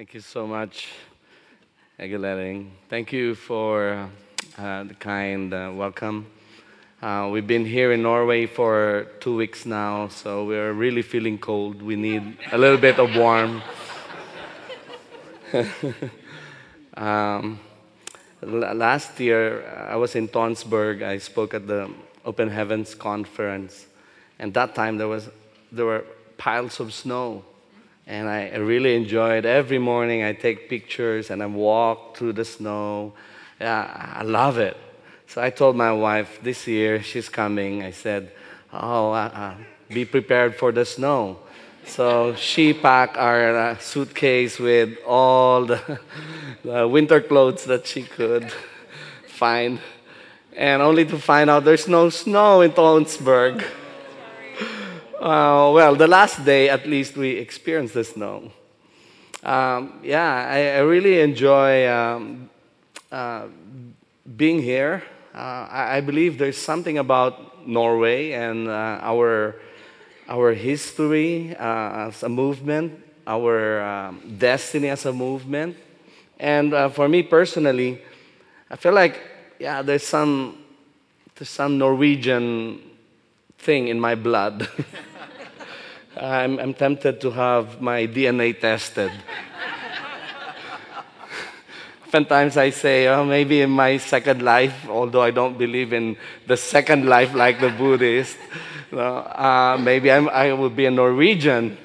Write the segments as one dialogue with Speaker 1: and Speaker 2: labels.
Speaker 1: Thank you so much, Aguilering. Thank you for uh, the kind uh, welcome. Uh, we've been here in Norway for two weeks now, so we're really feeling cold. We need a little bit of warm. um, last year, I was in Tonsberg. I spoke at the Open Heavens conference, and that time there was there were piles of snow and I really enjoy it. every morning. I take pictures and I walk through the snow. Yeah, I love it. So I told my wife this year she's coming. I said, "Oh, uh, uh, be prepared for the snow." So she packed our uh, suitcase with all the, the winter clothes that she could find, and only to find out there's no snow in Tonsberg. Uh, well, the last day, at least, we experienced the snow. Um, yeah, I, I, really enjoy um, uh, being here. Uh, I, I, believe there's something about Norway and uh, our, our history uh, as a movement, our um, destiny as a movement. And uh, for me personally, I feel like, yeah, there's some, there's some Norwegian thing in my blood. I'm, I'm tempted to have my DNA tested. Sometimes I say, oh, maybe in my second life, although I don't believe in the second life like the Buddhist, uh, maybe I'm, I will be a Norwegian.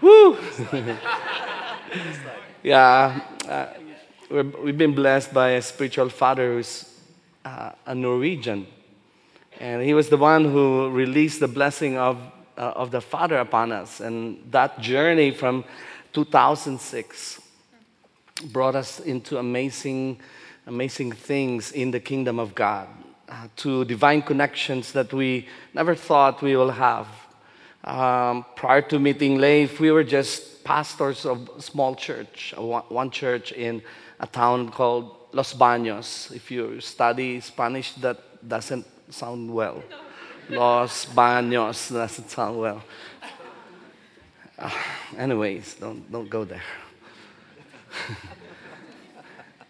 Speaker 1: Woo! yeah, uh, we've been blessed by a spiritual father who's uh, a Norwegian. And he was the one who released the blessing of uh, of the Father upon us. And that journey from 2006 brought us into amazing, amazing things in the kingdom of God, uh, to divine connections that we never thought we will have. Um, prior to meeting Leif, we were just pastors of a small church, one church in a town called Los Baños. If you study Spanish, that doesn't sound well. Los Baños. that's not sound well. Uh, anyways, don't, don't go there.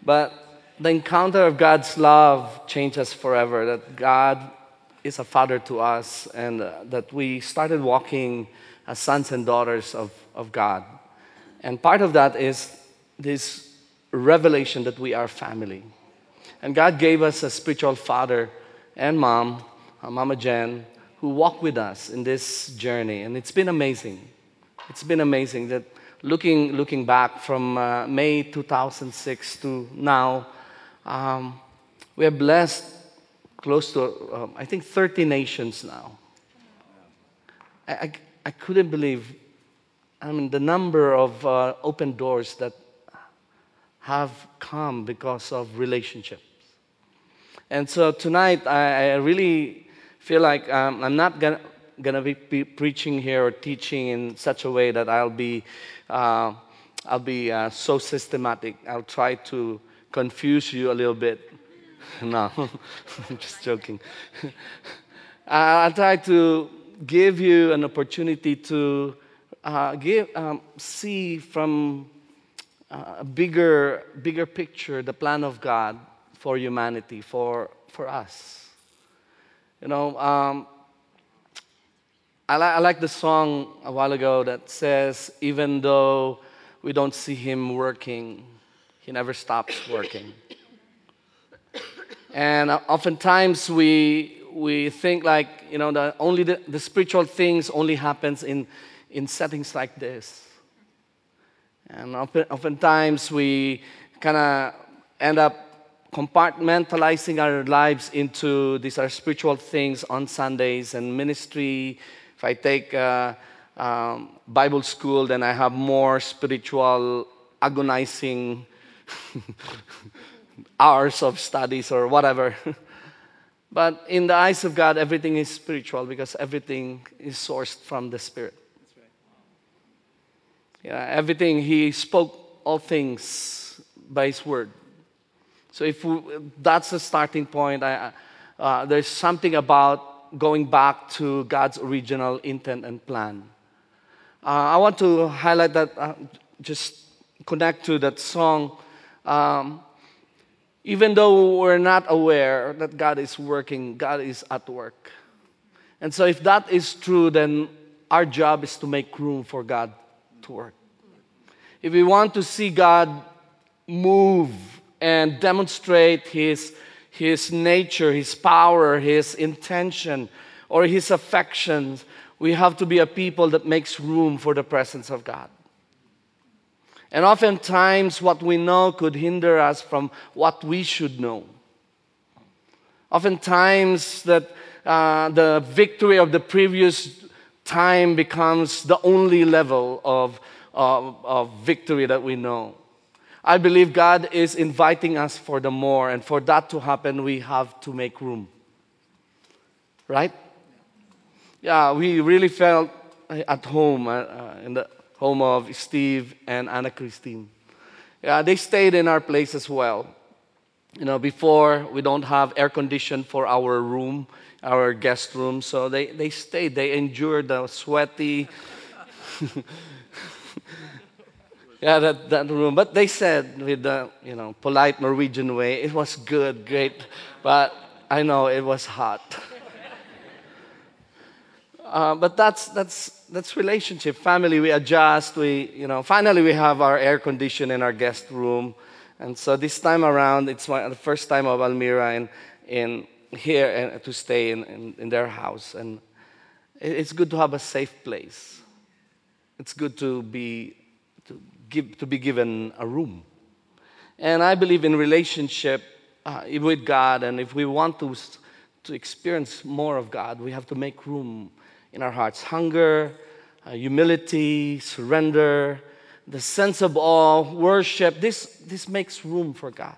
Speaker 1: but the encounter of God's love changed us forever. That God is a father to us, and uh, that we started walking as sons and daughters of, of God. And part of that is this revelation that we are family. And God gave us a spiritual father and mom Mama Jen, who walked with us in this journey. And it's been amazing. It's been amazing that looking, looking back from uh, May 2006 to now, um, we are blessed close to, um, I think, 30 nations now. I, I, I, couldn't believe, I mean, the number of uh, open doors that have come because of relationships. And so tonight, I, I really feel like um, I'm not going to be, be, preaching here or teaching in such a way that I'll be, uh, I'll be uh, so systematic. I'll try to confuse you a little bit. no, I'm just joking. I'll try to give you an opportunity to uh, give, um, see from uh, a bigger, bigger picture the plan of God for humanity, for, for us. You know, um, I, li- I like the song a while ago that says, even though we don't see him working, he never stops working. and oftentimes we, we think like, you know, the, only the, the spiritual things only happens in, in settings like this. And often, oftentimes we kind of end up compartmentalizing our lives into these are spiritual things on Sundays and ministry. If I take uh, um, Bible school, then I have more spiritual, agonizing hours of studies or whatever. but in the eyes of God, everything is spiritual because everything is sourced from the Spirit. Right. Yeah, everything, He spoke all things by His word. So if we, that's the starting point, I, uh, there's something about going back to God's original intent and plan. Uh, I want to highlight that uh, just connect to that song. Um, even though we're not aware that God is working, God is at work. And so, if that is true, then our job is to make room for God to work. If we want to see God move and demonstrate His, his nature, His power, His intention, or His affections, we have to be a people that makes room for the presence of God. And oftentimes, what we know could hinder us from what we should know. Oftentimes, that uh, the victory of the previous time becomes the only level of, of, of victory that we know. I believe God is inviting us for the more, and for that to happen, we have to make room. Right? Yeah, we really felt at home uh, uh, in the home of Steve and Anna Christine. Yeah, they stayed in our place as well. You know, before we don't have air condition for our room, our guest room, so they, they stayed. They endured the sweaty, yeah, that, that room. But they said with the you know polite Norwegian way, it was good, great, but I know it was hot. Uh, but that's, that's, that's relationship. Family, we adjust. We, you know, finally we have our air condition in our guest room. And so this time around, it's my, the first time of Almira in, in here and to stay in, in, in their house. And it's good to have a safe place. It's good to be, to give, to be given a room. And I believe in relationship uh, with God. And if we want to, to experience more of God, we have to make room in our hearts hunger, uh, humility, surrender, the sense of awe, worship. This, this makes room for God.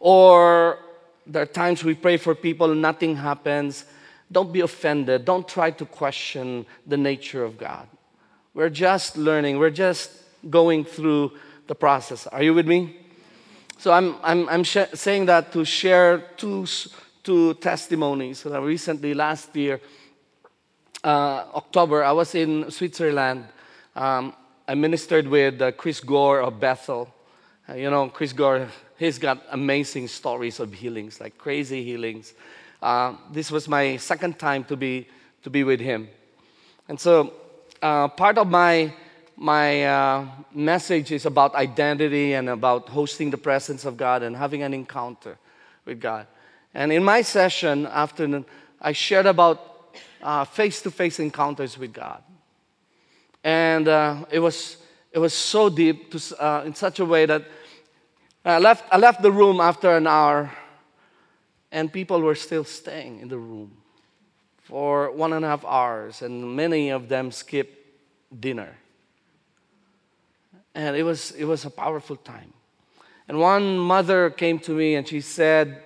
Speaker 1: Or there are times we pray for people, nothing happens. Don't be offended. Don't try to question the nature of God. We're just learning, we're just going through the process. Are you with me? So I'm, I'm, I'm sh- saying that to share two, two testimonies. So recently, last year, uh, October, I was in Switzerland. Um, I ministered with uh, Chris Gore of Bethel. Uh, you know, Chris Gore, he's got amazing stories of healings, like crazy healings. Uh, this was my second time to be, to be with him. And so, uh, part of my, my uh, message is about identity and about hosting the presence of God and having an encounter with God. And in my session afternoon, I shared about face to face encounters with God. And uh, it, was, it was so deep to, uh, in such a way that I left, I left the room after an hour, and people were still staying in the room for one and a half hours, and many of them skipped dinner. And it was, it was a powerful time. And one mother came to me and she said,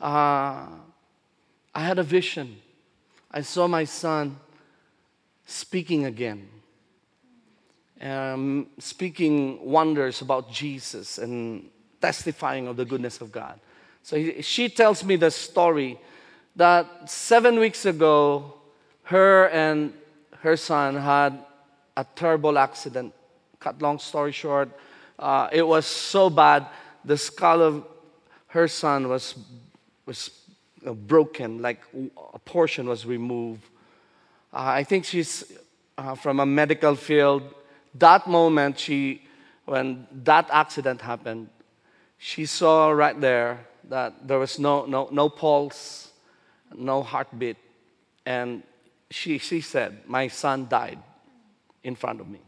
Speaker 1: uh, I had a vision. I saw my son speaking again, um, speaking wonders about Jesus and testifying of the goodness of God. So he, she tells me the story that seven weeks ago, her and her son had a terrible accident. Cut long story short, uh, it was so bad, the skull of her son was, was uh, broken, like a portion was removed. Uh, I think she's uh, from a medical field. That moment, she, when that accident happened, she saw right there that there was no, no, no pulse, no heartbeat. And she, she said, My son died in front of me.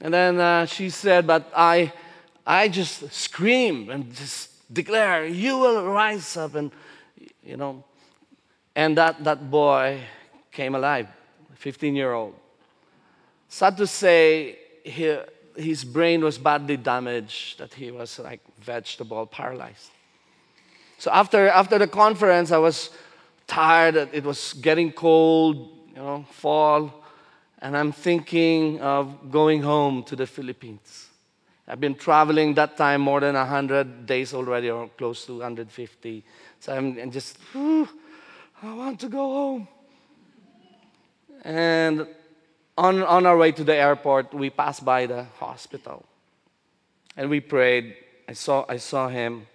Speaker 1: And then uh, she said, But I, I just screamed and just declare, You will rise up. And, you know, and that, that boy came alive, 15 year old. Sad to say, he, his brain was badly damaged, that he was like vegetable paralyzed. So after, after the conference, I was tired, it was getting cold, you know, fall, and I'm thinking of going home to the Philippines. I've been traveling that time more than 100 days already, or close to 150. So I'm, I'm just, I want to go home. And on, on our way to the airport, we passed by the hospital. And we prayed. I saw, I saw him,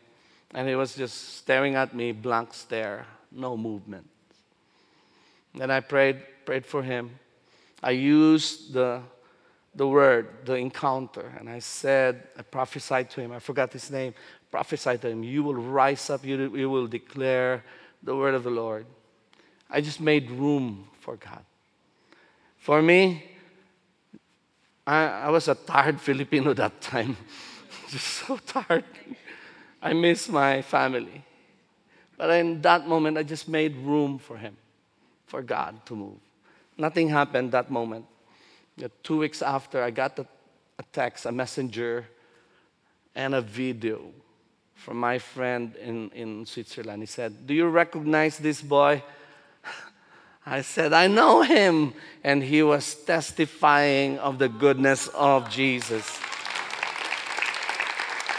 Speaker 1: and he was just staring at me, blank stare, no movement. Then I prayed, prayed for him. I used the, the word, the encounter, and I said, I prophesied to him, I forgot his name, prophesied to him, You will rise up, you, you will declare the word of the Lord. I just made room for God. For me, I, I was a tired Filipino that time. just so tired. I miss my family. But in that moment, I just made room for him, for God to move. Nothing happened that moment. Two weeks after, I got a, text, a messenger, and a video from my friend in, in Switzerland. He said, Do you recognize this boy? I said, I know him. And he was testifying of the goodness of Jesus.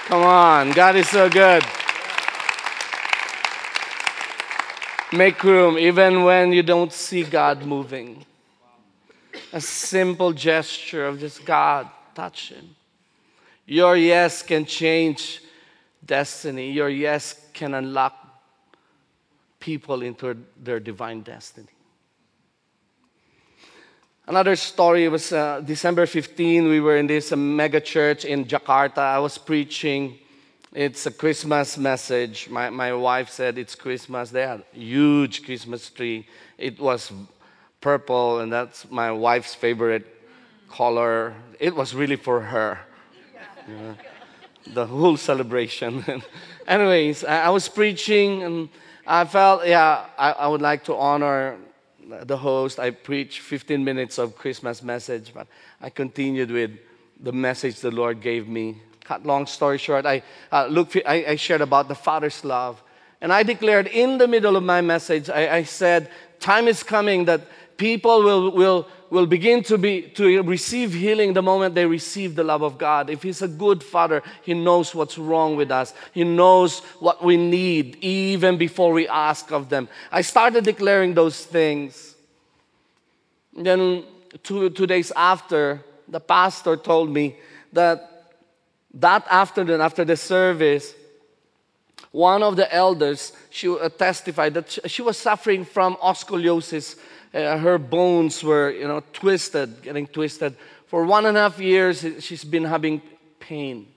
Speaker 1: Come on, God is so good. Make room even when you don't see God moving. A simple gesture of just God, touch Him. Your yes can change destiny. Your yes can unlock people into their divine destiny. Another story was uh, December 15. We were in this uh, mega church in Jakarta. I was preaching. It's a Christmas message. My, my wife said it's Christmas. They had huge Christmas tree. It was purple, and that's my wife's favorite color. It was really for her. Yeah. The whole celebration. Anyways, I, I was preaching, and I felt, yeah, I, I would like to honor the host, I preached 15 minutes of Christmas message, but I continued with the message the Lord gave me. Cut long story short, I, uh, look, I, I, shared about the Father's love. And I declared in the middle of my message, I, I said, time is coming that people will, will, will begin to, be, to receive healing the moment they receive the love of God. If He's a good Father, He knows what's wrong with us. He knows what we need even before we ask of them. I started declaring those things. Then, two, two days after, the pastor told me that that afternoon, after the service, one of the elders she uh, testified that she was suffering from scoliosis uh, her bones were, you know, twisted, getting twisted. For one and a half years, she's been having pain.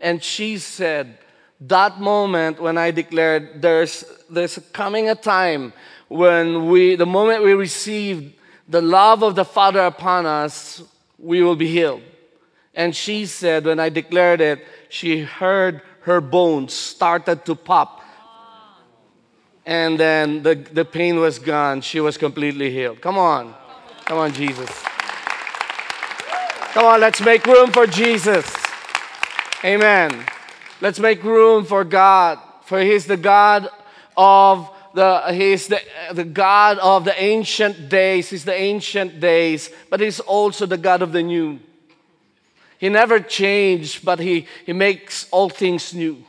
Speaker 1: And she said, that moment when I declared there's, there's coming a time when we, the moment we receive the love of the Father upon us, we will be healed. And she said, when I declared it, she heard her bones started to pop and then the, the pain was gone. She was completely healed. Come on. Come on, Jesus. Come on, let's make room for Jesus. Amen. Let's make room for God, for He's the God of the He's the, the God of the ancient days. He's the ancient days, but He's also the God of the new. He never changed, but He, he makes all things new.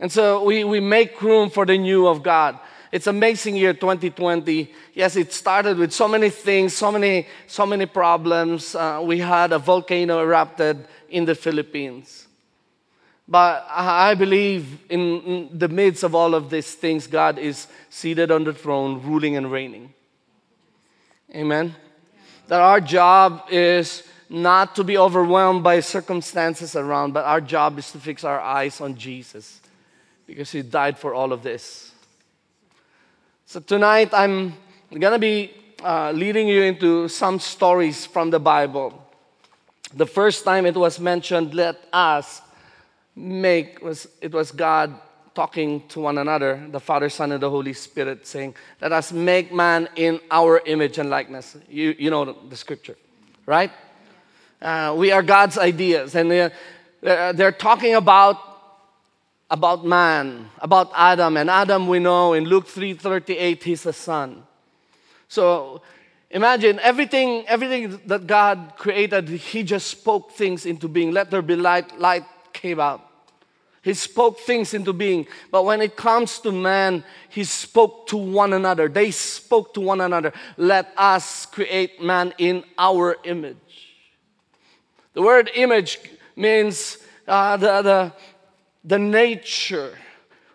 Speaker 1: And so we, we make room for the new of God. It's amazing year 2020. Yes, it started with so many things, so many, so many problems. Uh, we had a volcano erupted in the Philippines. But I believe in, in the midst of all of these things, God is seated on the throne, ruling and reigning. Amen. That our job is not to be overwhelmed by circumstances around, but our job is to fix our eyes on Jesus because He died for all of this. So tonight I'm going to be uh, leading you into some stories from the Bible. The first time it was mentioned, let us make, was, it was God talking to one another, the Father, Son, and the Holy Spirit, saying, Let us make man in our image and likeness. You, you know the, scripture, right? Uh, we are God's ideas. And they're, they're talking about about man, about Adam. And Adam, we know in Luke 3:38, he's a son. So imagine everything, everything that God created, He just spoke things into being. Let there be light, light came out. He spoke things into being. But when it comes to man, he spoke to one another. They spoke to one another. Let us create man in our image. The word image means uh, the, the, the nature.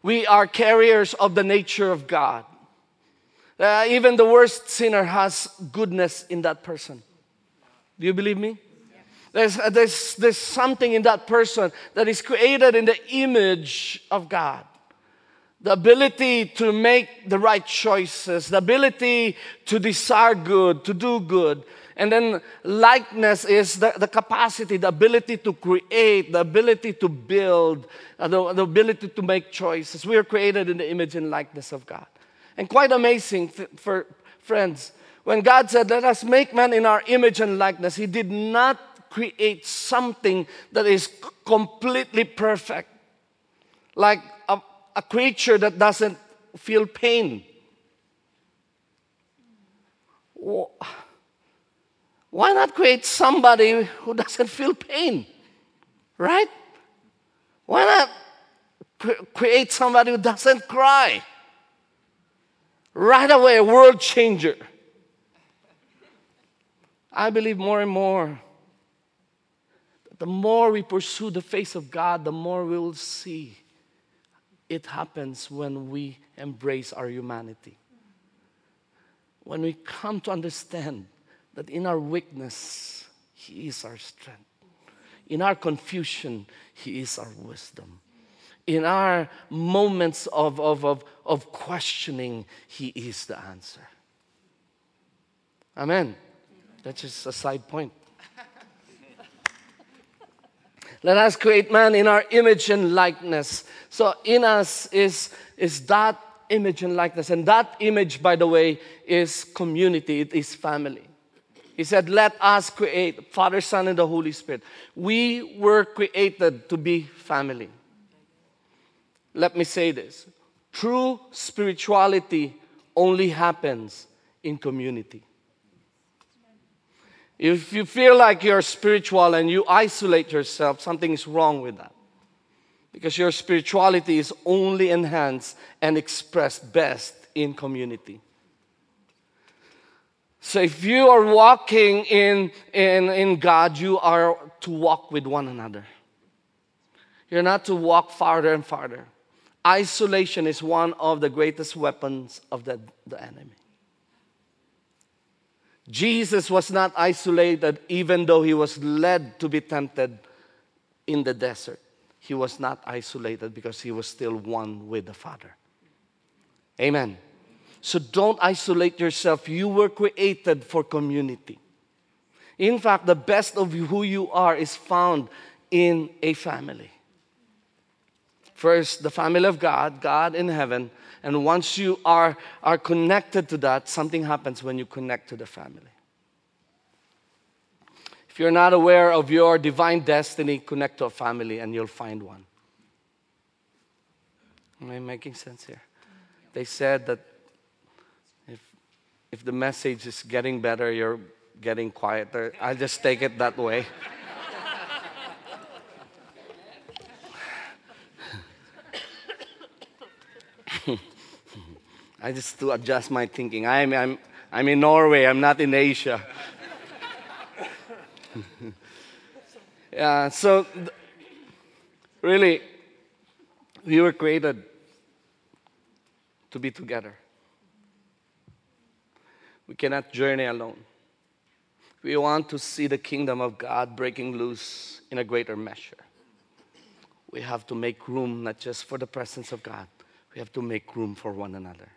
Speaker 1: We are carriers of the nature of God. Uh, even the worst sinner has goodness in that person. Do you believe me? There's, uh, there's, there's something in that person that is created in the image of God. The ability to make the right choices, the ability to desire good, to do good. And then likeness is the, the capacity, the ability to create, the ability to build, uh, the, the ability to make choices. We are created in the image and likeness of God. And quite amazing th- for friends, when God said, Let us make man in our image and likeness, He did not create something that is completely perfect, like a, a creature that doesn't feel pain. Why not create somebody who doesn't feel pain? Right? Why not create somebody who doesn't cry? Right away, a world changer. I believe more and more that the more we pursue the face of God, the more we will see it happens when we embrace our humanity. When we come to understand that in our weakness, He is our strength. In our confusion, He is our wisdom. In our moments of, of, of, of questioning, He is the answer. Amen. That's just a side point. Let us create man in our image and likeness. So in us is, is that image and likeness. And that image, by the way, is community, it is family. He said, Let us create Father, Son, and the Holy Spirit. We were created to be family. Let me say this true spirituality only happens in community. If you feel like you're spiritual and you isolate yourself, something is wrong with that. Because your spirituality is only enhanced and expressed best in community. So if you are walking in, in, in God, you are to walk with one another. You're not to walk farther and farther. Isolation is one of the greatest weapons of the, the enemy. Jesus was not isolated even though he was led to be tempted in the desert. He was not isolated because he was still one with the Father. Amen. So don't isolate yourself. You were created for community. In fact, the best of who you are is found in a family. First, the family of God, God in heaven, and once you are, are connected to that, something happens when you connect to the family. If you're not aware of your divine destiny, connect to a family and you'll find one. Am I making sense here? They said that if the message is getting better, you're getting quieter. I'll just take it that way. I just to adjust my thinking. I'm, I'm, I'm in Norway, I'm not in Asia. yeah, so th- really, we were created to be together. We cannot journey alone. We want to see the kingdom of God breaking loose in a greater measure. We have to make room not just for the presence of God, we have to make room for one another.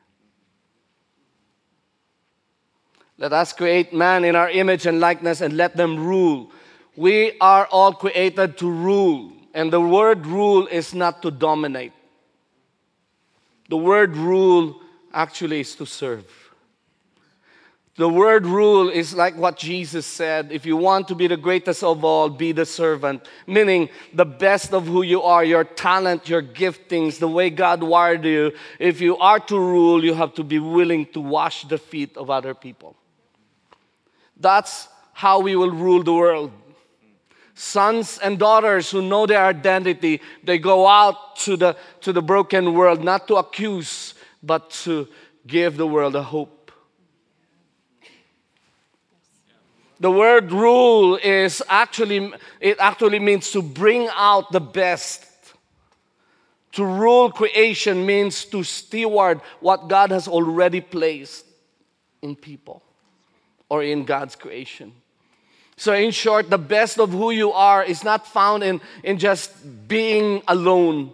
Speaker 1: Let us create man in our image and likeness and let them rule. We are all created to rule. And the word rule is not to dominate. The word rule actually is to serve. The word rule is like what Jesus said if you want to be the greatest of all, be the servant. Meaning, the best of who you are, your talent, your giftings, the way God wired you. If you are to rule, you have to be willing to wash the feet of other people. That's how we will rule the world. Sons and daughters who know their identity, they go out to the, to the broken world, not to accuse, but to give the world a hope. The word rule is actually, it actually means to bring out the best. To rule creation means to steward what God has already placed in people or in God's creation. So, in short, the best of who you are is not found in, in just being alone.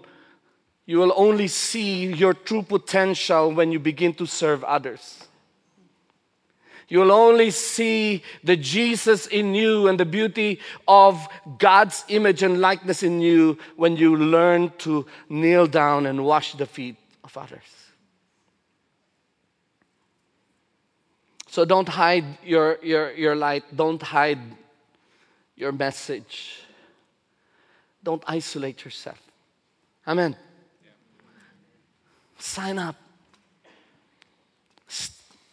Speaker 1: You will only see your true potential when you begin to serve others. You'll only see the Jesus in you and the beauty of God's image and likeness in you when you learn to kneel down and wash the feet of others. So don't hide your, your, your light, don't hide your message, don't isolate yourself. Amen. Sign up,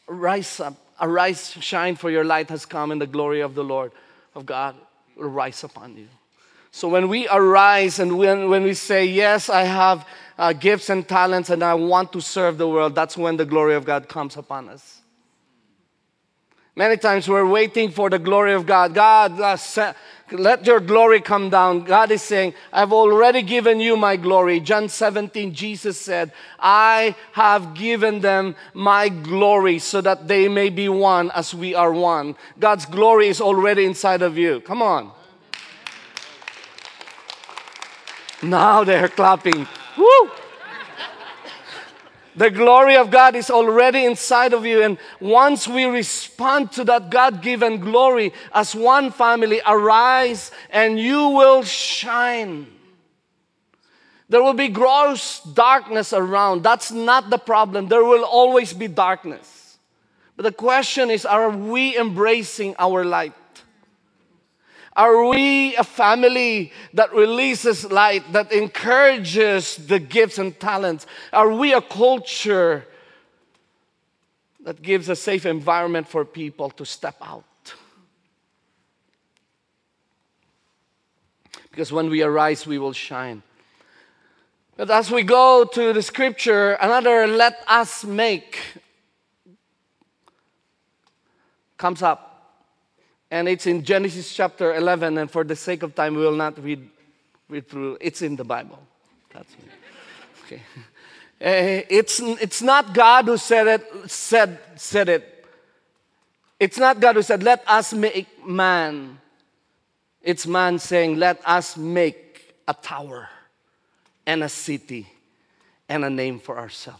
Speaker 1: rise up, arise, shine, for your light has come, and the glory of the Lord of God will rise upon you. So when we arise and when, when we say, Yes, I have uh, gifts and talents and I want to serve the world, that's when the glory of God comes upon us. Many times we're waiting for the glory of God. God, uh, let your glory come down. God is saying, I've already given you my glory. John 17, Jesus said, I have given them my glory so that they may be one as we are one. God's glory is already inside of you. Come on. Now they're clapping. Woo! The glory of God is already inside of you. And once we respond to that God given glory as one family, arise and you will shine. There will be gross darkness around. That's not the problem. There will always be darkness. But the question is are we embracing our light? Are we a family that releases light, that encourages the gifts and talents? Are we a culture that gives a safe environment for people to step out? Because when we arise, we will shine. But as we go to the scripture, another let us make comes up. And it's in Genesis chapter 11, and for the sake of time, we will not read, read through. It's in the Bible. That's me. Okay. Uh, it's, it's not God who said it, said, said it. It's not God who said, let us make man. It's man saying, let us make a tower and a city and a name for ourselves.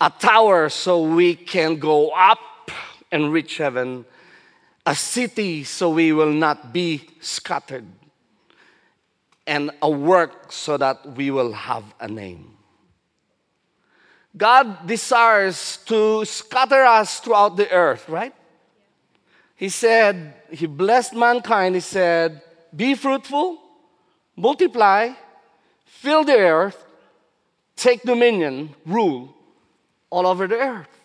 Speaker 1: A tower so we can go up and reach heaven a city so we will not be scattered, and a work so that we will have a name. God desires to scatter us throughout the earth, right? He said, He blessed mankind. He said, Be fruitful, multiply, fill the earth, take dominion, rule all over the earth.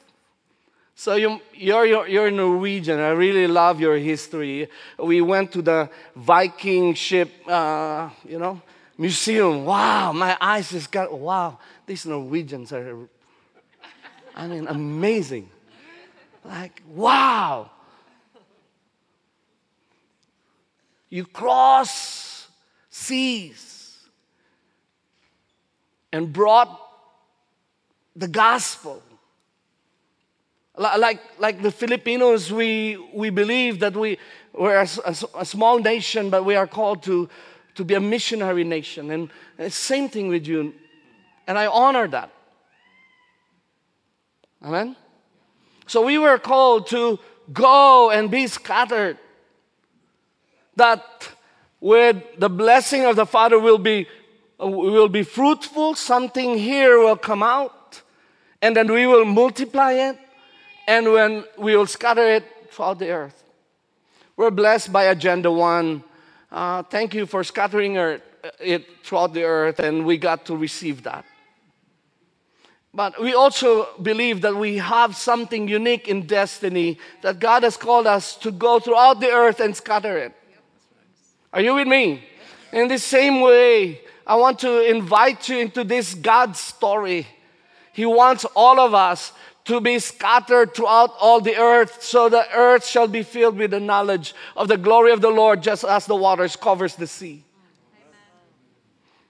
Speaker 1: So you, you're, you're, you're Norwegian. I really love your history. We went to the Viking ship, uh, you know, museum. Wow, my eyes just got, wow, these Norwegians are, I mean, amazing. Like, wow. You cross seas and brought the gospel like, like the Filipinos, we, we believe that we, we're a, a, a small nation, but we are called to, to be a missionary nation. And, and same thing with you. And I honor that. Amen? So we were called to go and be scattered. That with the blessing of the Father will be, will be fruitful, something here will come out, and then we will multiply it and when we will scatter it throughout the earth. We're blessed by Agenda One. Uh, thank you for scattering it throughout the earth, and we got to receive that. But we also believe that we have something unique in destiny that God has called us to go throughout the earth and scatter it. Are you with me? In the same way, I want to invite you into this God story. He wants all of us to be scattered throughout all the earth, so the earth shall be filled with the knowledge of the glory of the Lord, just as the waters covers the sea.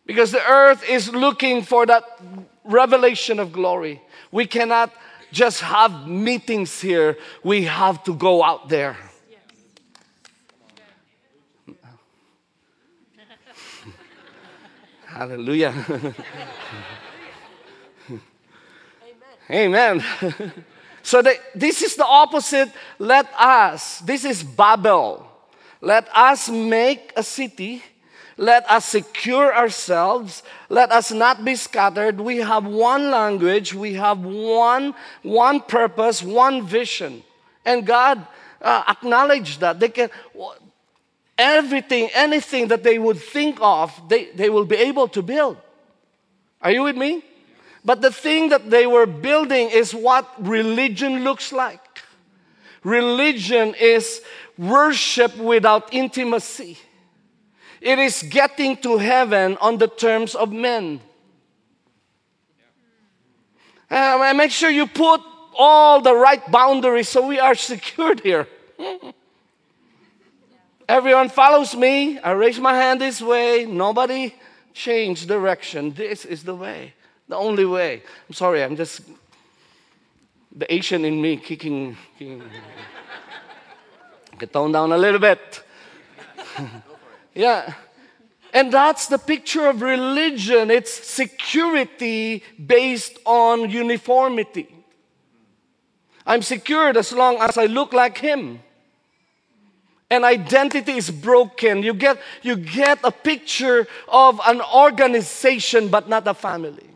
Speaker 1: Because the earth is looking for that revelation of glory. We cannot just have meetings here, we have to go out there. Hallelujah. Amen. so the, this is the opposite. Let us, this is Babel. Let us make a city. Let us secure ourselves. Let us not be scattered. We have one language. We have one, one purpose, one vision. And God uh, acknowledged that. They can, everything, anything that they would think of, they, they will be able to build. Are you with me? But the thing that they were building is what religion looks like. Religion is worship without intimacy. It is getting to heaven on the terms of men. Uh, make sure you put all the right boundaries so we are secured here. Everyone follows me. I raise my hand this way. Nobody change direction. This is the way the only way. I'm sorry, I'm just the Asian in me kicking. kicking. Get toned down a little bit. yeah. And that's the picture of religion. It's security based on uniformity. I'm secured as long as I look like him. And identity is broken. You get, you get a picture of an organization, but not a family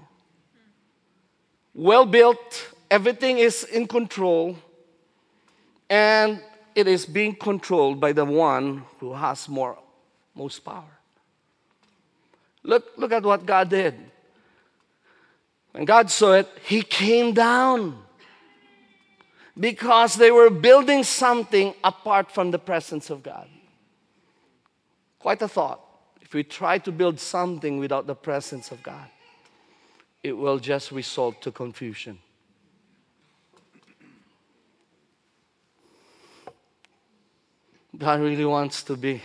Speaker 1: well built, everything is in control, and it is being controlled by the one who has more, most power. Look, look at what God did. When God saw it, He came down because they were building something apart from the presence of God. Quite a thought. If we try to build something without the presence of God, it will just result to confusion. God really wants to be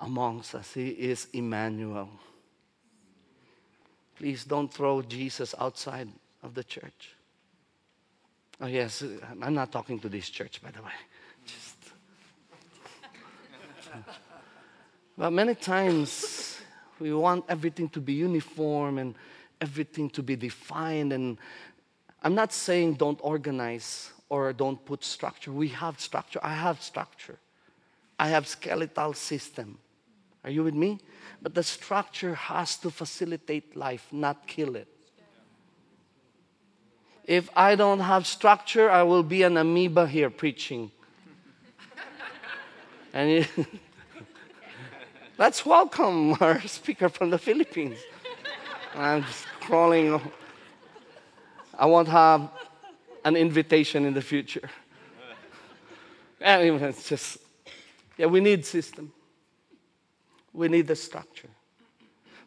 Speaker 1: amongst us. He is Emmanuel. Please don't throw Jesus outside of the church. Oh, yes, I'm not talking to this church, by the way. Just. but many times we want everything to be uniform and everything to be defined. And I'm not saying don't organize or don't put structure. We have structure. I have structure. I have skeletal system. Are you with me? But the structure has to facilitate life, not kill it. If I don't have structure, I will be an amoeba here preaching. and let's welcome our speaker from the Philippines. I'm just crawling. I won't have an invitation in the future. Anyway, it's just, yeah, we need system. We need the structure.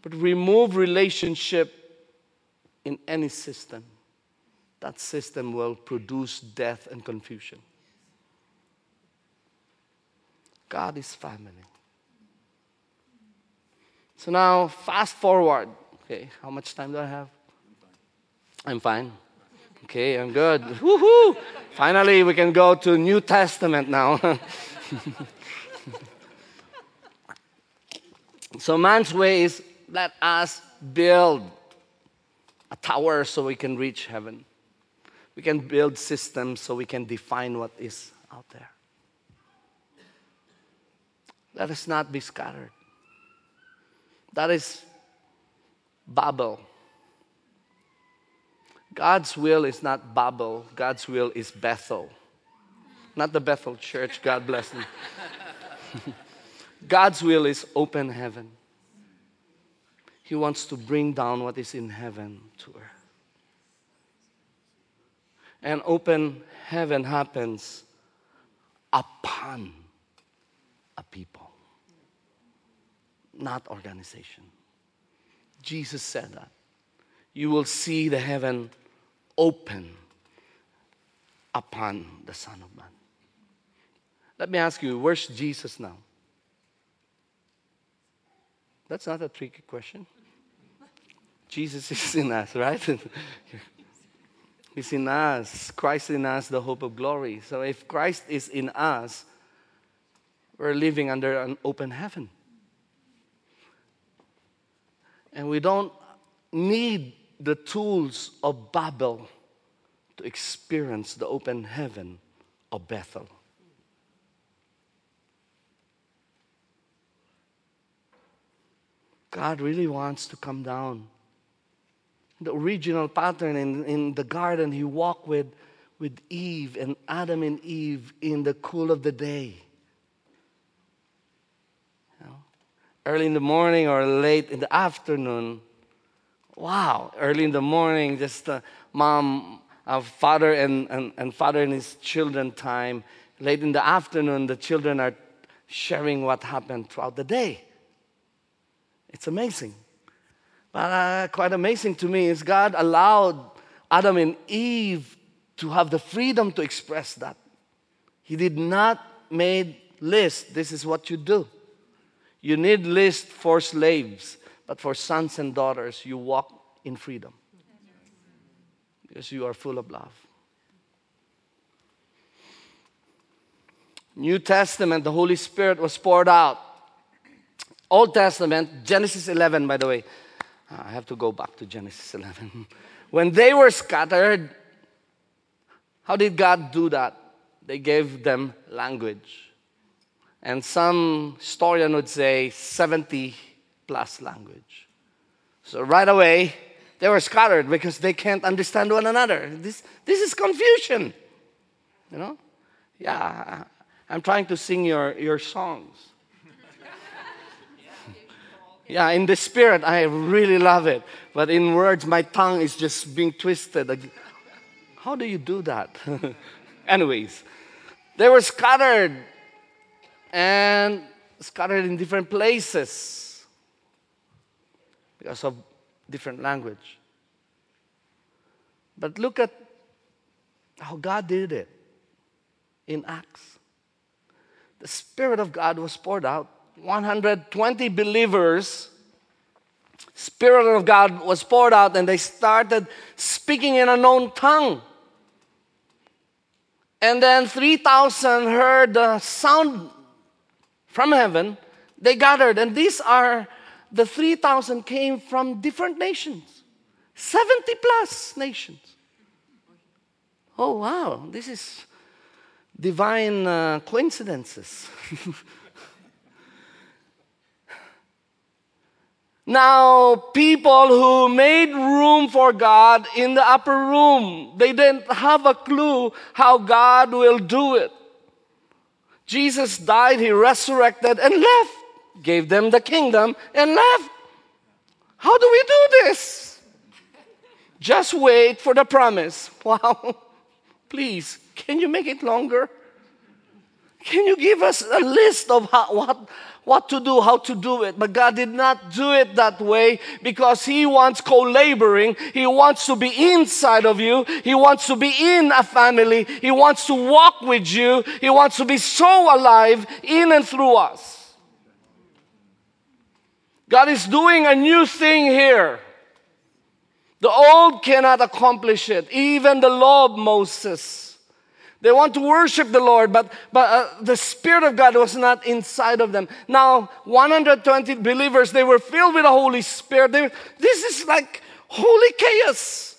Speaker 1: But remove relationship in any system. That system will produce death and confusion. God is family. So now, fast forward Okay, how much time do I have? I'm fine. Okay, I'm good. Woohoo! Finally, we can go to New Testament now. so man's way is let us build a tower so we can reach heaven. We can build systems so we can define what is out there. Let us not be scattered. That is Babel. God's will is not Babel, God's will is Bethel. Not the Bethel church, God bless them. God's will is open heaven. He wants to bring down what is in heaven to earth. And open heaven happens upon a people. not organization. Jesus said that. You will see the heaven open upon the Son of Man. Let me ask you, where's Jesus now? That's not a tricky question. Jesus is in us, right? He's in us. Christ in us, the hope of glory. So if Christ is in us, we're living under an open heaven. And we don't need the tools of Babel to experience the open heaven of Bethel. God really wants to come down. The original pattern in, in the garden, he walked with, with Eve and Adam and Eve in the cool of the day. You know, early in the morning or late in the afternoon. Wow, early in the morning, just uh, mom, uh, father, and, and, and father and his children time. Late in the afternoon, the children are sharing what happened throughout the day. It's amazing. But uh, quite amazing to me is God allowed Adam and Eve to have the freedom to express that. He did not made list. This is what you do. You need list for slaves, but for sons and daughters, you walk in freedom because you are full of love. New Testament, the Holy Spirit was poured out Old Testament, Genesis 11, by the way. Uh, I have to go back to Genesis 11. when they were scattered, how did God do that? They gave them language. And some historian would say 70 plus language. So right away, they were scattered because they can't understand one another. This, this is confusion. You know? Yeah, I'm trying to sing your, your songs. Yeah, in the spirit, I really love it. But in words, my tongue is just being twisted. How do you do that? Anyways, they were scattered and scattered in different places because of different language. But look at how God did it in Acts. The Spirit of God was poured out 120 believers, Spirit of God was poured out, and they started speaking in a known tongue. And then 3,000 heard the sound from heaven. They gathered, and these are the 3,000 came from different nations, 70 plus nations. Oh, wow, this is divine uh, coincidences. Now, people who made room for God in the upper room, they didn't have a clue how God will do it. Jesus died, he resurrected and left, gave them the kingdom and left. How do we do this? Just wait for the promise. Wow. Please, can you make it longer? Can you give us a list of how, what, what to do, how to do it. But God did not do it that way because He wants co laboring. He wants to be inside of you. He wants to be in a family. He wants to walk with you. He wants to be so alive in and through us. God is doing a new thing here. The old cannot accomplish it. Even the law of Moses they want to worship the Lord, but, but uh, the Spirit of God was not inside of them. Now, 120 believers, they were filled with the Holy Spirit. They, this is like holy chaos.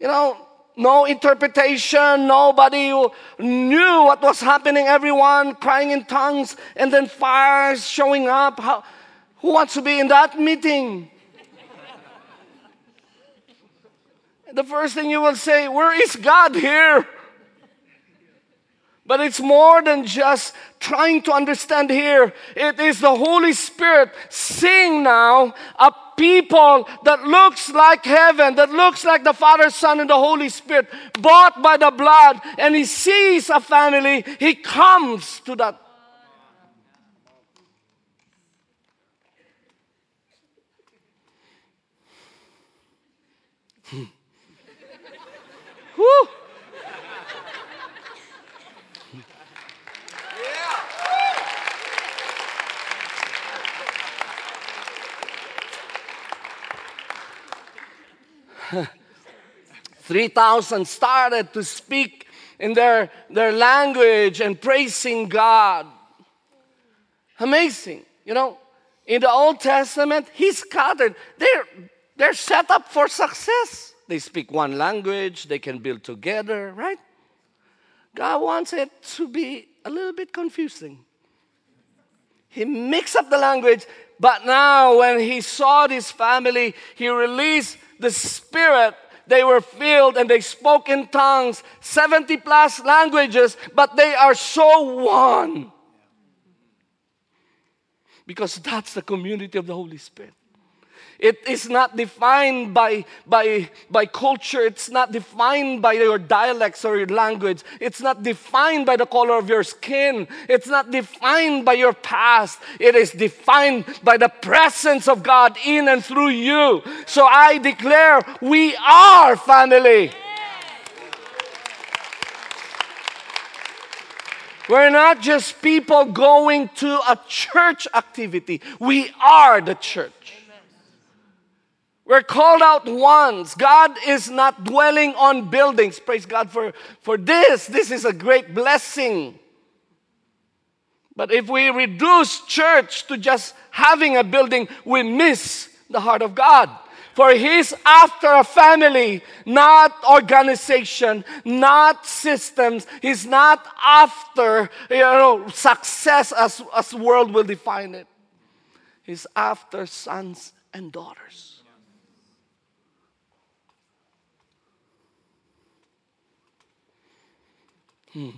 Speaker 1: You know, no interpretation, nobody knew what was happening, everyone crying in tongues, and then fires showing up. How, who wants to be in that meeting? The first thing you will say, Where is God here? But it's more than just trying to understand here. It is the Holy Spirit seeing now a people that looks like heaven, that looks like the Father, Son, and the Holy Spirit, bought by the blood, and He sees a family, He comes to that. Woo! Three thousand started to speak in their, their language and praising God. Amazing. You know, in the Old Testament, He scattered. They're, they're set up for success. They speak one language, they can build together, right? God wants it to be a little bit confusing. He mixed up the language, but now when he saw this family, he released the Spirit. They were filled and they spoke in tongues, 70 plus languages, but they are so one. Because that's the community of the Holy Spirit. It is not defined by, by, by culture. It's not defined by your dialects or your language. It's not defined by the color of your skin. It's not defined by your past. It is defined by the presence of God in and through you. So I declare we are family. We're not just people going to a church activity. We are the church. We're called out once. God is not dwelling on buildings. Praise God for, for this. This is a great blessing. But if we reduce church to just having a building, we miss the heart of God. For He's after a family, not organization, not systems. He's not after, you know, success as, as world will define it. He's after sons and daughters. Hmm.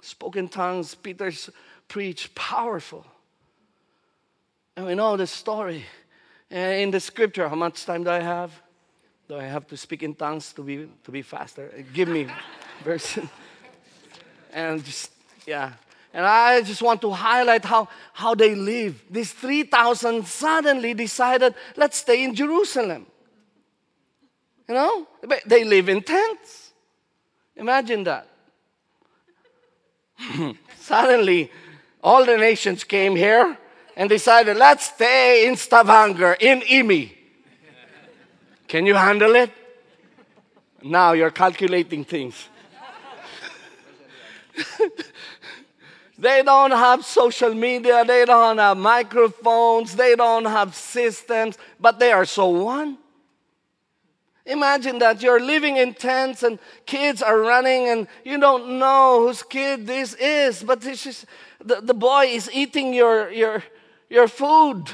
Speaker 1: Spoken tongues, Peter's preached powerful. And we know the story. In the scripture, how much time do I have? Do I have to speak in tongues to be to be faster? Give me verse. and just yeah. And I just want to highlight how, how they live. These 3,000 suddenly decided, let's stay in Jerusalem. You know, they live in tents. Imagine that. Suddenly, all the nations came here and decided, let's stay in Stavanger, in IMI. Can you handle it? Now you're calculating things. they don't have social media, they don't have microphones, they don't have systems, but they are so one. Imagine that you're living in tents and kids are running and you don't know whose kid this is, but this is the, the boy is eating your, your, your food.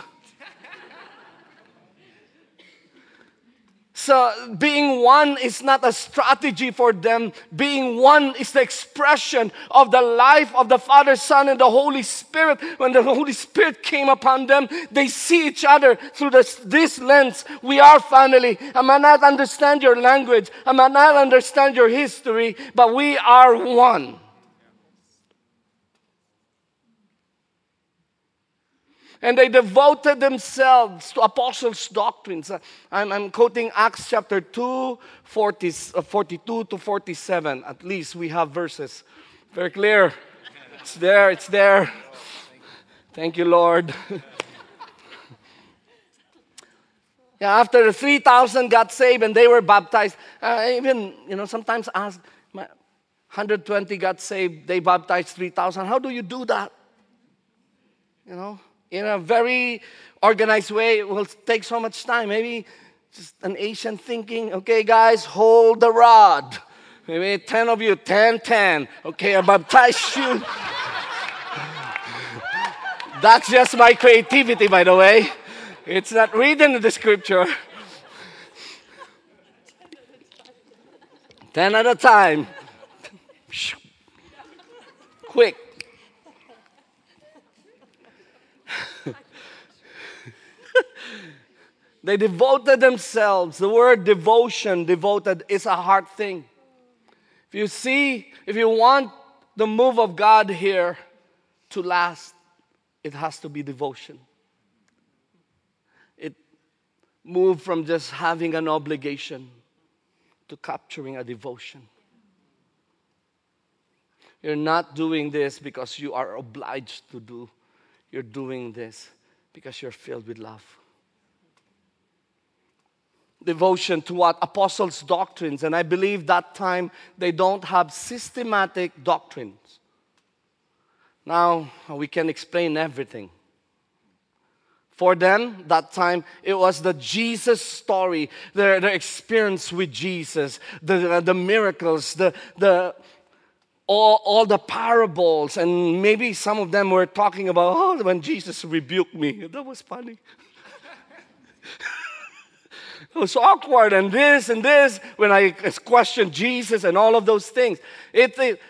Speaker 1: So, being one is not a strategy for them. Being one is the expression of the life of the Father, Son, and the Holy Spirit. When the Holy Spirit came upon them, they see each other through this, this lens. We are family. I might not understand your language, I might not understand your history, but we are one. And they devoted themselves to apostles' doctrines. Uh, I'm, I'm quoting Acts chapter 2, 40, uh, 42 to 47. At least we have verses. Very clear. It's there, it's there. Thank you, Lord. yeah, after the 3,000 got saved and they were baptized, I even, you know, sometimes ask, 120 got saved, they baptized 3,000. How do you do that? You know? In a very organized way. It will take so much time. Maybe just an Asian thinking, okay, guys, hold the rod. Maybe 10 of you, 10, 10. Okay, I baptize you. That's just my creativity, by the way. It's not written in the scripture. 10 at a time. Quick. They devoted themselves. The word devotion, devoted, is a hard thing. If you see, if you want the move of God here to last, it has to be devotion. It, move from just having an obligation to capturing a devotion. You're not doing this because you are obliged to do. You're doing this because you're filled with love. Devotion to what? Apostles' doctrines. And I believe that time they don't have systematic doctrines. Now we can explain everything. For them, that time, it was the Jesus story, their, their experience with Jesus, the, the miracles, the, the, all, all the parables. And maybe some of them were talking about, oh, when Jesus rebuked me. That was funny. it was awkward, and this and this, when I questioned Jesus and all of those things. It, it,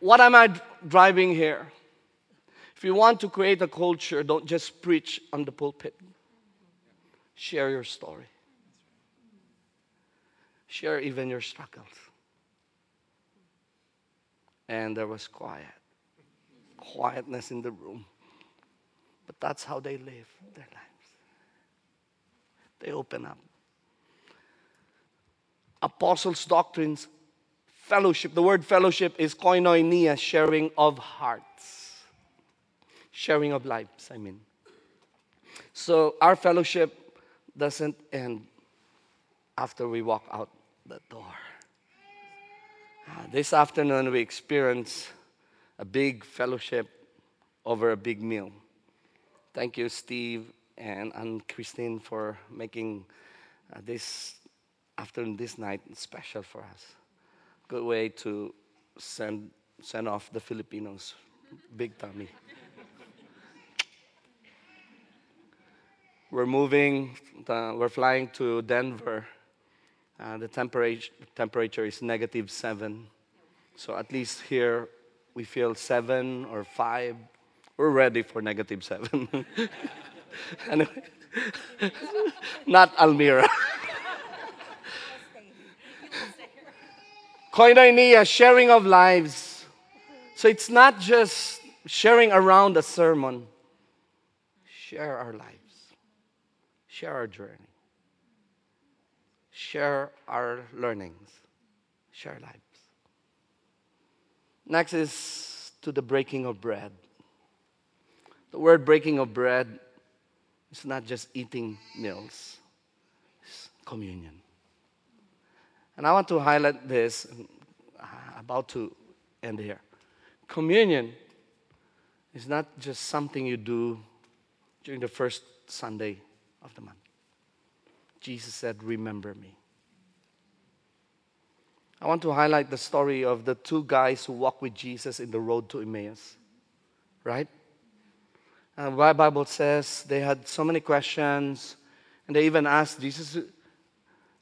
Speaker 1: what am I driving here? If you want to create a culture, don't just preach on the pulpit. Share your story. Share even your struggles. And there was quiet. Quietness in the room. But that's how they live their lives. They open up. Apostles' doctrines, fellowship. The word fellowship is koinonia, sharing of hearts sharing of lives, I mean. So our fellowship doesn't end after we walk out the door. Uh, this afternoon, we experience a big fellowship over a big meal. Thank you, Steve and Christine, for making uh, this afternoon, this night special for us. Good way to send, send off the Filipinos. Big tummy. We're moving, we're flying to Denver. Uh, the temperature, temperature is negative seven. So at least here we feel seven or five. We're ready for negative seven. anyway, not Almira. Koinonia, sharing of lives. So it's not just sharing around a sermon, share our lives share our journey, share our learnings, share lives. Next is to the breaking of bread. The word breaking of bread is not just eating meals, it's communion. And I want to highlight this, uh, about to end here. Communion is not just something you do during the first Sunday of the month. Jesus said, Remember me. I want to highlight the story of the two guys who walked with Jesus in the road to Emmaus, right? And why the Bible says they had so many questions, and they even asked Jesus,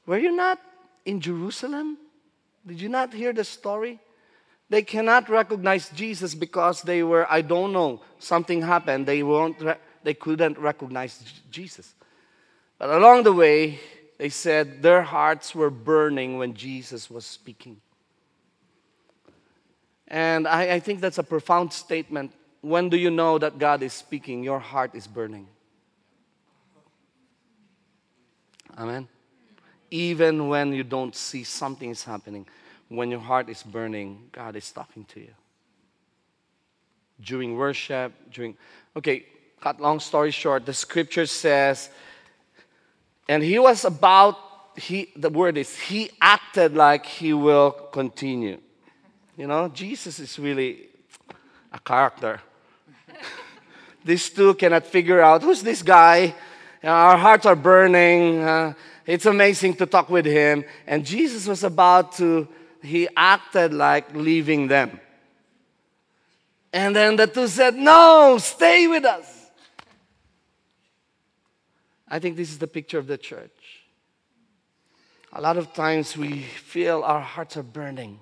Speaker 1: Were you not in Jerusalem? Did you not hear the story? They cannot recognize Jesus because they were, I don't know, something happened. They, weren't, they couldn't recognize Jesus. But along the way, they said their hearts were burning when Jesus was speaking. And I, I, think that's a profound statement. When do you know that God is speaking? Your heart is burning. Amen. Even when you don't see something is happening, when your heart is burning, God is talking to you. During worship, during, okay, cut long story short, the scripture says and he was about, he, the word is, he acted like he will continue. You know, Jesus is really a character. These two cannot figure out who's this guy. our hearts are burning. Uh, it's amazing to talk with him. And Jesus was about to, he acted like leaving them. And then the two said, No, stay with us. I think this is the picture of the church. A lot of times we feel our hearts are burning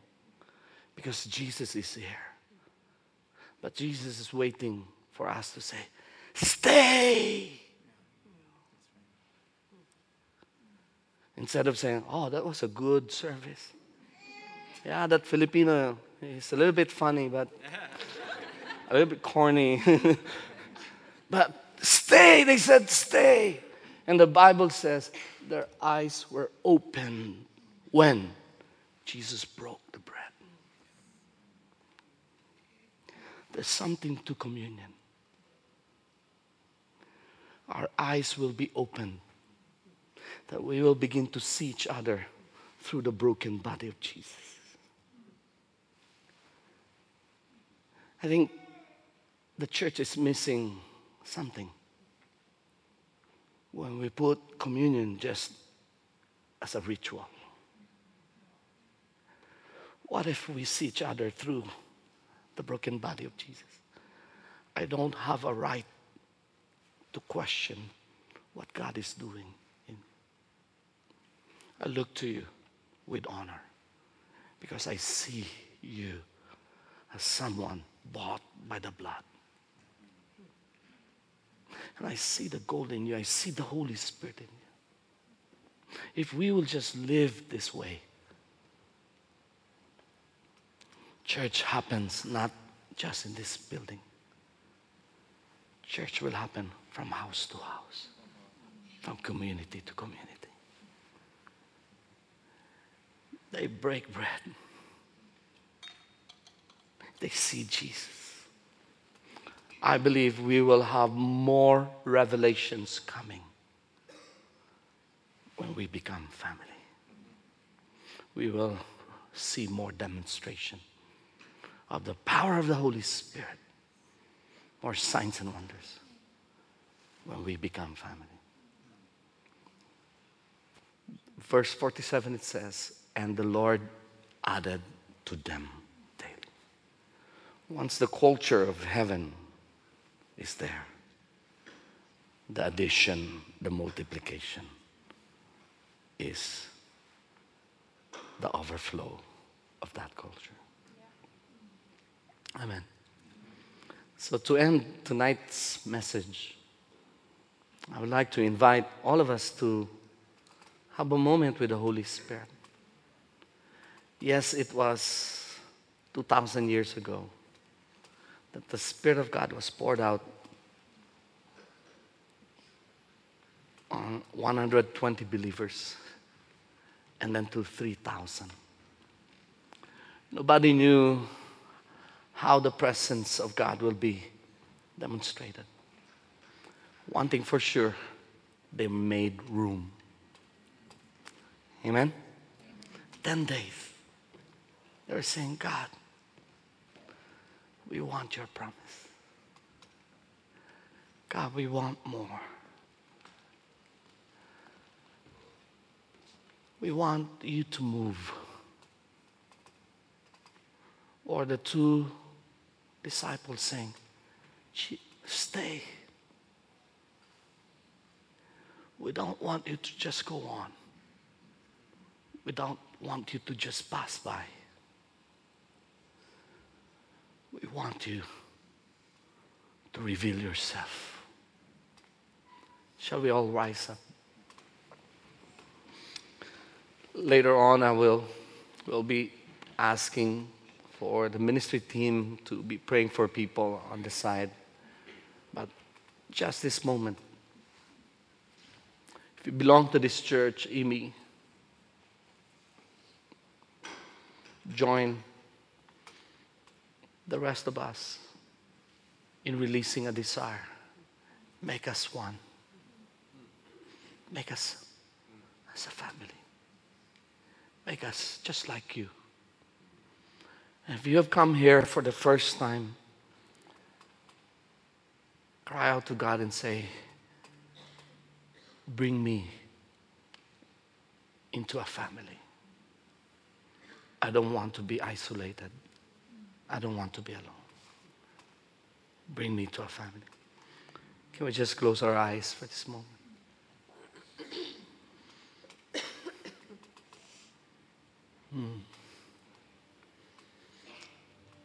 Speaker 1: because Jesus is here. But Jesus is waiting for us to say, Stay! Instead of saying, Oh, that was a good service. Yeah, that Filipino is a little bit funny, but a little bit corny. but stay, they said, Stay. And the Bible says their eyes were open when Jesus broke the bread. There's something to communion. Our eyes will be open, that we will begin to see each other through the broken body of Jesus. I think the church is missing something when we put communion just as a ritual. What if we see each other through the broken body of Jesus? I don't have a right to question what God is doing. I look to you with honor because I see you as someone bought by the blood. And I see the gold in you, I see the Holy Spirit in you. If we will just live this way, church happens not just in this building. Church will happen from house to house, from community to community. They break bread. They see Jesus. I believe we will have more revelations coming when we become family. We will see more demonstration of the power of the Holy Spirit, more signs and wonders when we become family. Verse 47 it says, And the Lord added to them daily. Once the culture of heaven is there. The addition, the multiplication is the overflow of that culture. Amen. So, to end tonight's message, I would like to invite all of us to have a moment with the Holy Spirit. Yes, it was 2,000 years ago that the Spirit of God was poured out on 120 believers and then to 3,000. Nobody knew how the presence of God will be demonstrated. One thing for sure, they made room. Amen? 10 days. They were saying, God, we want your promise. God, we want more. We want you to move. Or the two disciples saying, Stay. We don't want you to just go on. We don't want you to just pass by. We want you to reveal yourself. Shall we all rise up? Later on, I will will be asking for the ministry team to be praying for people on the side. But just this moment, if you belong to this church, Imi, join the rest of us in releasing a desire. Make us one. Make us as a family. Make us just like you. And if you have come here for the first time, cry out to God and say, Bring me into a family. I don't want to be isolated. I don't want to be alone. Bring me to a family. Can we just close our eyes for this moment? Hmm.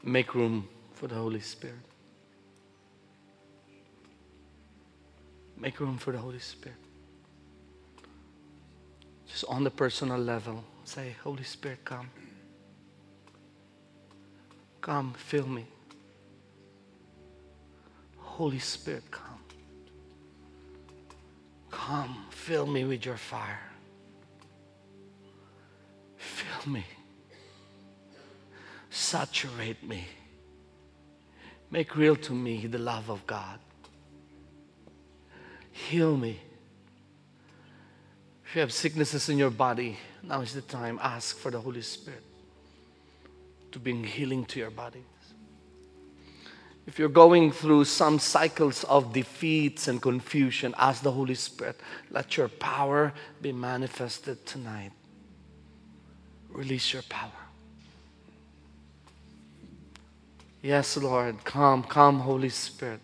Speaker 1: Make room for the Holy Spirit. Make room for the Holy Spirit. Just on the personal level, say, Holy Spirit, come. Come, fill me. Holy Spirit, come. Come, fill me with your fire. Fill me. Saturate me. Make real to me the love of God. Heal me. If you have sicknesses in your body, now is the time. Ask for the Holy Spirit to bring healing to your body. If you're going through some cycles of defeats and confusion, ask the Holy Spirit, let your power be manifested tonight. Release your power. Yes, Lord. Come, come, Holy Spirit.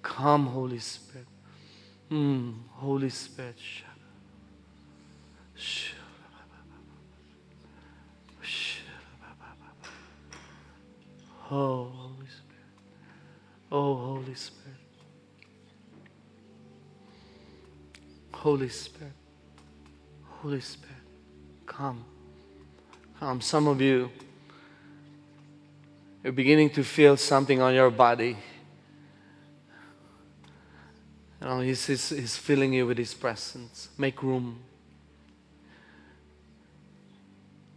Speaker 1: Come, Holy Spirit. Mm, Holy Spirit. Oh, Holy Spirit. Oh, Holy Spirit. Holy Spirit. Holy Spirit. Come. Come. Some of you you're beginning to feel something on your body. You know, he's, he's, he's filling you with His presence. Make room.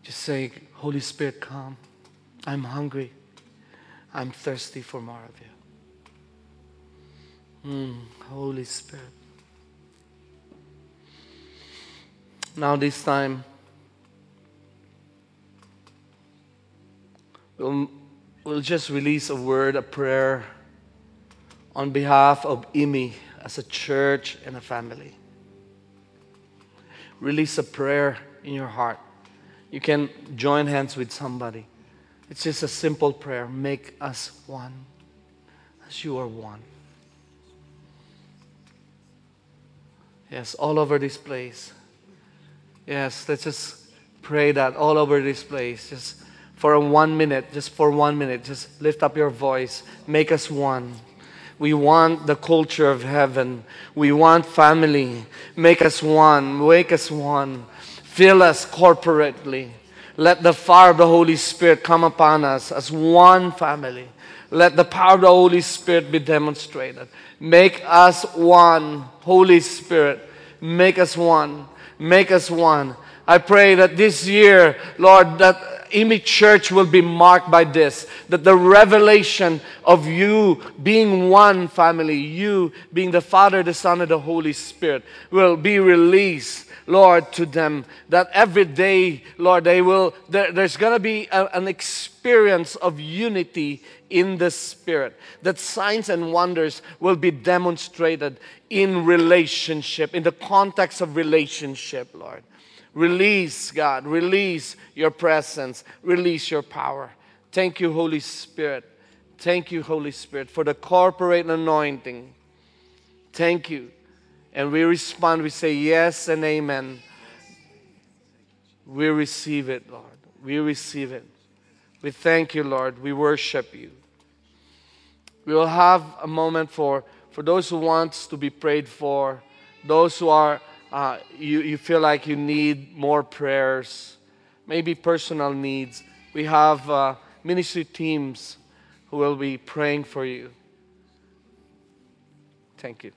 Speaker 1: Just say, Holy Spirit, come. I'm hungry. I'm thirsty for more of you. Mm, Holy Spirit. Now, this time, we'll we'll just release a word, a prayer on behalf of IMI as a church and a family. Release a prayer in your heart. You can join hands with somebody. It's just a simple prayer. Make us one as you are one. Yes, all over this place. Yes, let's just pray that all over this place. Just for one minute, just for one minute, just lift up your voice. Make us one. We want the culture of heaven. We want family. Make us one. Make us one. Fill us corporately. Let the fire of the Holy Spirit come upon us as one family. Let the power of the Holy Spirit be demonstrated. Make us one. Holy Spirit, make us one. Make us one. I pray that this year, Lord, that IMI Church will be marked by this that the revelation of you being one family, you being the Father, the Son, and the Holy Spirit, will be released. Lord, to them that every day, Lord, they will, there, there's going to be a, an experience of unity in the Spirit. That signs and wonders will be demonstrated in relationship, in the context of relationship, Lord. Release, God. Release your presence. Release your power. Thank you, Holy Spirit. Thank you, Holy Spirit, for the corporate anointing. Thank you. And we respond, we say yes and amen. We receive it, Lord. We receive it. We thank you, Lord. We worship you. We will have a moment for, for those who want to be prayed for, those who are uh, you, you feel like you need more prayers, maybe personal needs, we have uh, ministry teams who will be praying for you. Thank you.